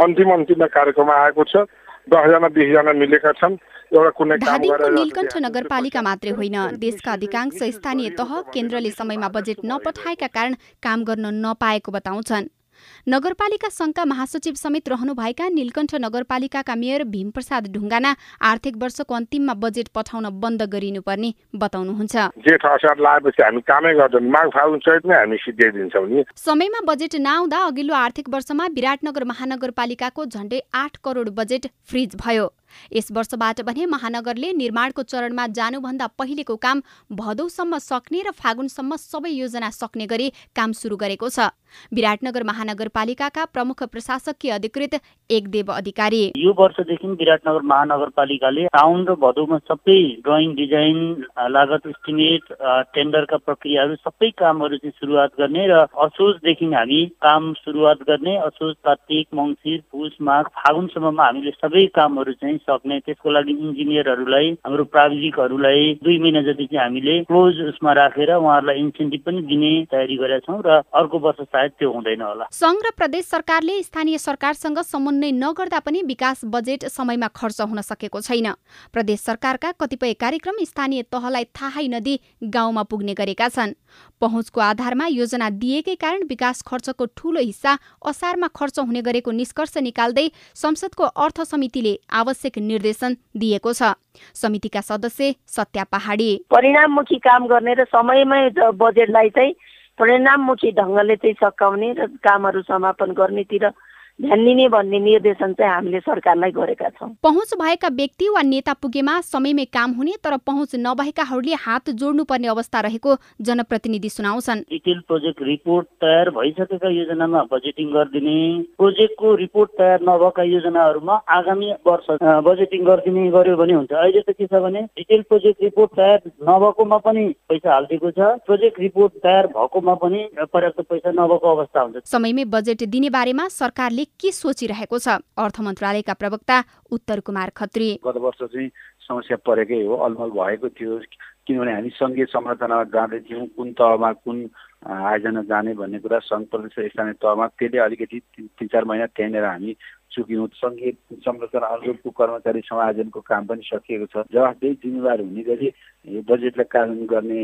अन्तिम अन्तिम कार्यक्रम आएको छ। दसजना बिसजना मिलेका छन्। धादिङको नीलकण्ठ नगरपालिका मात्रै होइन। देशका अधिकांश स्थानीय तह केन्द्रले समयमा बजेट नपठाएका कारण काम गर्न नपाएको बताउँछन्। नगरपालिका सङ्घका महासचिव समेत रहनुभएका नीलकण्ठ नगरपालिकाका मेयर भीमप्रसाद ढुङ्गाना आर्थिक वर्षको अन्तिममा बजेट पठाउन बन्द गरिनुपर्ने बताउनुहुन्छ। जेठ असार लगाएपछि हामी कामै गर्दैनौँ। माघ फागुन चैतमै हामी नि। समयमा बजेट नआउँदा अघिल्लो आर्थिक वर्षमा विराटनगर महानगरपालिकाको झण्डै आठ करोड बजेट फ्रिज भयो। यस वर्षबाट भने महानगरले निर्माणको चरणमा जानुभन्दा पहिलेको काम भदौसम्म सक्ने र फागुनसम्म सबै योजना सक्ने गरी काम सुरु गरेको छ। विराटनगर महानगरपालिकाका प्रमुख प्रशासकीय अधिकृत एकदेव अधिकारी। यो वर्षदेखि विराटनगर महानगरपालिकाले साउन र भदौमा सबै ड्रइङ डिजाइन लागत इस्टिमेट टेन्डरका प्रक्रियाहरू सबै कामहरू चाहिँ सुरुवात गर्ने र असोजदेखि हामी काम सुरुवात गर्ने असोज कार्तिक मङ्सिर पुस माघ फागुनसम्ममा हामीले सबै कामहरू चाहिँ सक्ने त्यसको लागि इन्जिनियरहरूलाई हाम्रो प्राविधिकहरूलाई दुई महिना जति चाहिँ हामीले क्लोज उसमा राखेर उहाँहरूलाई इन्सेन्टिभ पनि दिने तयारी गरेका छौँ र अर्को वर्ष सायद त्यो हुँदैन होला। सङ्घ र प्रदेश सरकारले स्थानीय सरकारसँग समन्वय नगर्दा पनि विकास बजेट समयमा खर्च हुन सकेको छैन। प्रदेश सरकारका कतिपय कार्यक्रम स्थानीय तहलाई थाहै नदी गाउँमा पुग्ने गरेका छन्। पहुँचको आधारमा योजना दिएकै कारण विकास खर्चको ठूलो हिस्सा असारमा खर्च हुने गरेको निष्कर्ष निकाल्दै संसदको अर्थ समितिले आवश्यक निर्देशन दिएको छ। समितिका सदस्य सत्या पहाडी। परिणाममुखी काम गर्ने र समयमै बजेटलाई चाहिँ परिणाममुखी ढङ्गले चाहिँ सकाउने र कामहरू समापन गर्नेतिर ध्यान दिने भन्ने निर्देशन चाहिँ हामीले सरकारलाई गरेका छौँ। पहुँच भएका व्यक्ति वा नेता पुगेमा समयमै काम हुने तर पहुँच नभएकाहरूले हात जोड्नुपर्ने अवस्था रहेको जनप्रतिनिधि सुनाउँछन्। डिटेल प्रोजेक्ट रिपोर्ट तयार भइसकेका योजनामा बजेटिङ गरिदिने प्रोजेक्टको रिपोर्ट तयार नभएका योजनाहरूमा आगामी वर्ष बजेटिङ गरिदिने गर्यो भने हुन्छ। अहिले त के छ भने डिटेल प्रोजेक्ट रिपोर्ट तयार नभएकोमा पनि पैसा हालिदिएको छ। प्रोजेक्ट रिपोर्ट तयार भएकोमा पनि पर्याप्त पैसा नभएको अवस्था हुन्छ। समयमै बजेट दिने बारेमा सरकारले के सोचिरहेको छ? अर्थ मन्त्रालयका प्रवक्ता उत्तर कुमार खत्री। गत वर्ष चाहिँ समस्या परेकै हो अलमल भएको थियो। किनभने हामी सङ्घीय संरचनामा जाँदै थियौँ कुन तहमा कुन आयोजना जाने भन्ने कुरा सङ्घ प्रदेश स्थानीय तहमा त्यसले अलिकति तिन चार महिना त्यहाँनिर हामी चुक्यौँ सङ्घीय संरचना अनुरूपको कर्मचारी समायोजनको काम पनि सकिएको छ। जवाफदेही जिम्मेवार हुने गरी यो बजेटलाई कार्यान्वयन गर्ने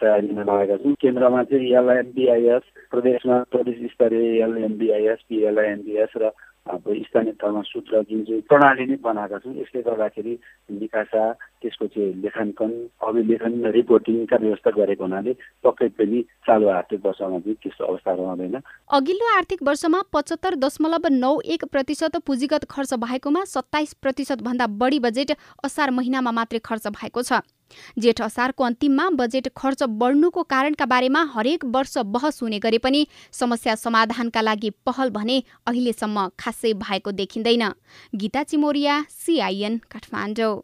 तयारीमा लगाएका छौँ। केन्द्रमा चाहिँ एलएनबिआइएस प्रदेशमा प्रदेश स्तरीय एलएनबिआइएस पिएलआइएनबिएस र अब स्थानीय तहमा सूत्र जुन चाहिँ प्रणाली नै बनाएका छौँ यसले गर्दाखेरि निकासा त्यसको चाहिँ लेखाङ्कन अभिलेखन रिपोर्टिङका व्यवस्था गरेको हुनाले पक्कै पनि चालु आर्थिक वर्षमा चाहिँ त्यस्तो अवस्था रहँदैन। अघिल्लो आर्थिक वर्षमा पचहत्तर दशमलव नौ एक प्रतिशत पुँजीगत खर्च भएकोमा सत्ताइस प्रतिशत भन्दा बढी बजेट असार महिनामा मात्रै खर्च भएको छ। जेठ असारको अन्तिममा बजेट खर्च बढ्नुको कारणका बारेमा हरेक वर्ष बहस हुने गरे पनि समस्या समाधानका लागि पहल भने अहिलेसम्म खासै भएको देखिँदैन। Geeta Chimoriya C I N Kathmandu.